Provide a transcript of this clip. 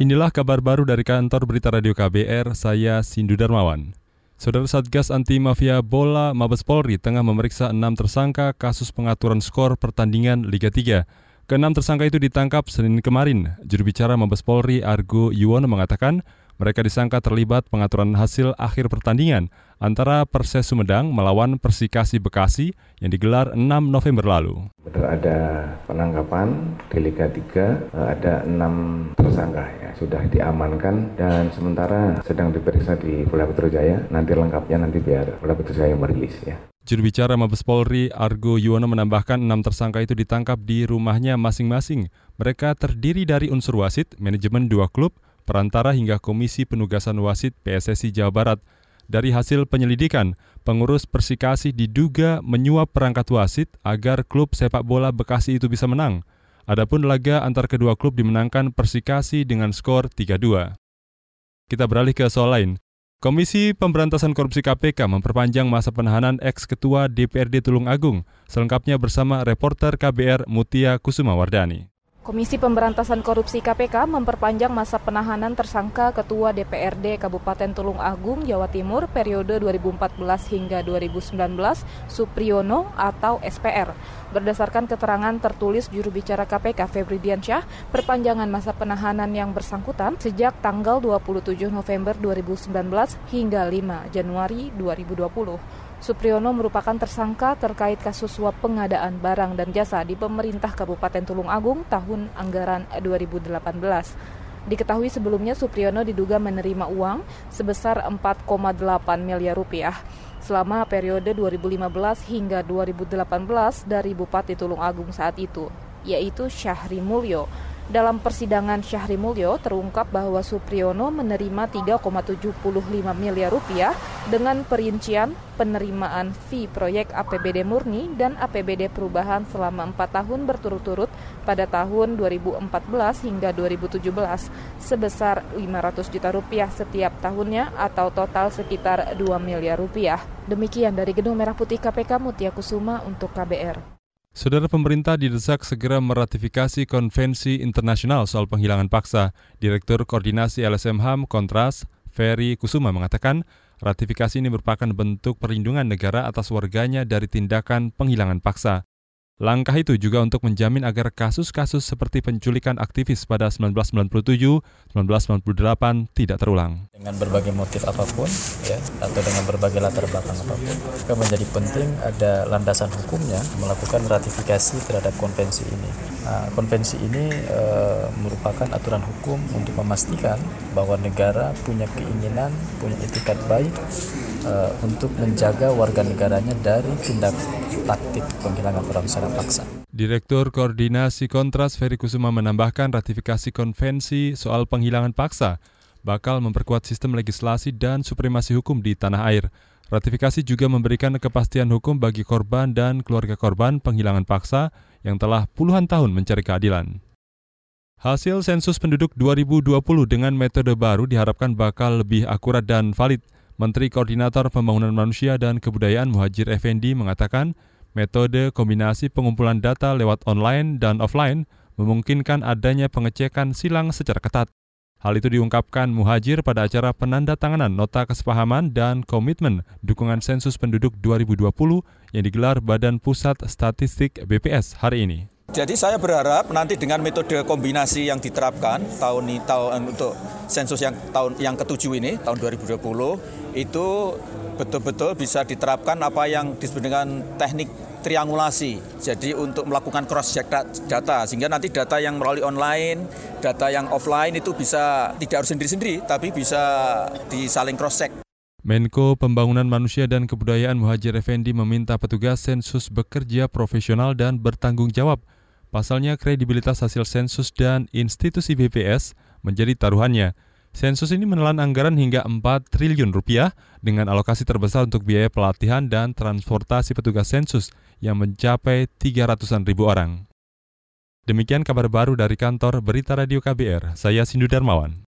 Inilah kabar baru dari kantor Berita Radio KBR, saya Sindu Darmawan. Saudara Satgas Anti Mafia Bola Mabes Polri tengah memeriksa enam tersangka kasus pengaturan skor pertandingan Liga 3. Keenam tersangka itu ditangkap Senin kemarin. Juru bicara Mabes Polri Argo Yuwono mengatakan mereka disangka terlibat pengaturan hasil akhir pertandingan antara Perses Sumedang melawan Persikasi Bekasi yang digelar 6 November lalu. Ada penangkapan di Liga 3, eh, ada enam tersangka ya, sudah diamankan dan sementara sedang diperiksa di Polda Metro Jaya. Nanti lengkapnya nanti biar Polda Metro Jaya merilis ya. Juru bicara Mabes Polri Argo Yuwono menambahkan enam tersangka itu ditangkap di rumahnya masing-masing. Mereka terdiri dari unsur wasit, manajemen dua klub, perantara hingga Komisi Penugasan Wasit PSSI Jawa Barat. Dari hasil penyelidikan, pengurus Persikasi diduga menyuap perangkat wasit agar klub sepak bola Bekasi itu bisa menang. Adapun laga antar kedua klub dimenangkan Persikasi dengan skor 3-2. Kita beralih ke soal lain. Komisi Pemberantasan Korupsi KPK memperpanjang masa penahanan ex-ketua DPRD Tulung Agung, selengkapnya bersama reporter KBR Mutia Kusuma Wardani. Komisi Pemberantasan Korupsi KPK memperpanjang masa penahanan tersangka Ketua DPRD Kabupaten Tulung Agung, Jawa Timur periode 2014 hingga 2019, Supriyono atau SPR. Berdasarkan keterangan tertulis juru bicara KPK Febri Diansyah, perpanjangan masa penahanan yang bersangkutan sejak tanggal 27 November 2019 hingga 5 Januari 2020. Supriyono merupakan tersangka terkait kasus suap pengadaan barang dan jasa di pemerintah Kabupaten Tulung Agung tahun anggaran 2018. Diketahui sebelumnya Supriyono diduga menerima uang sebesar 4,8 miliar rupiah selama periode 2015 hingga 2018 dari Bupati Tulung Agung saat itu, yaitu Syahri Mulyo. Dalam persidangan Syahri Mulyo terungkap bahwa Supriyono menerima 3,75 miliar rupiah dengan perincian penerimaan fee proyek APBD murni dan APBD perubahan selama 4 tahun berturut-turut pada tahun 2014 hingga 2017 sebesar 500 juta rupiah setiap tahunnya atau total sekitar 2 miliar rupiah. Demikian dari Gedung Merah Putih KPK Mutia Kusuma untuk KBR. Saudara pemerintah didesak segera meratifikasi konvensi internasional soal penghilangan paksa. Direktur Koordinasi LSM HAM Kontras, Ferry Kusuma mengatakan, ratifikasi ini merupakan bentuk perlindungan negara atas warganya dari tindakan penghilangan paksa. Langkah itu juga untuk menjamin agar kasus-kasus seperti penculikan aktivis pada 1997-1998 tidak terulang. Dengan berbagai motif apa pun, ya, atau dengan berbagai latar belakang apa pun, maka menjadi penting ada landasan hukumnya melakukan ratifikasi terhadap konvensi ini. Nah, konvensi ini e, merupakan aturan hukum untuk memastikan bahwa negara punya keinginan, punya etikat baik e, untuk menjaga warga negaranya dari tindak taktik penghilangan orang secara paksa. Direktur Koordinasi Kontras Ferry Kusuma menambahkan ratifikasi konvensi soal penghilangan paksa bakal memperkuat sistem legislasi dan supremasi hukum di tanah air. Ratifikasi juga memberikan kepastian hukum bagi korban dan keluarga korban penghilangan paksa yang telah puluhan tahun mencari keadilan. Hasil sensus penduduk 2020 dengan metode baru diharapkan bakal lebih akurat dan valid. Menteri Koordinator Pembangunan Manusia dan Kebudayaan Muhajir Effendi mengatakan Metode kombinasi pengumpulan data lewat online dan offline memungkinkan adanya pengecekan silang secara ketat. Hal itu diungkapkan Muhajir pada acara penandatanganan nota kesepahaman dan komitmen dukungan sensus penduduk 2020 yang digelar Badan Pusat Statistik BPS hari ini. Jadi saya berharap nanti dengan metode kombinasi yang diterapkan tahun ini tahun untuk sensus yang tahun yang ketujuh ini tahun 2020 itu betul-betul bisa diterapkan apa yang disebut dengan teknik triangulasi. Jadi untuk melakukan cross check data sehingga nanti data yang melalui online, data yang offline itu bisa tidak harus sendiri-sendiri tapi bisa disaling cross check. Menko Pembangunan Manusia dan Kebudayaan Muhajir Effendi meminta petugas sensus bekerja profesional dan bertanggung jawab Pasalnya kredibilitas hasil sensus dan institusi BPS menjadi taruhannya. Sensus ini menelan anggaran hingga 4 triliun rupiah dengan alokasi terbesar untuk biaya pelatihan dan transportasi petugas sensus yang mencapai 300-an ribu orang. Demikian kabar baru dari kantor Berita Radio KBR, saya Sindu Darmawan.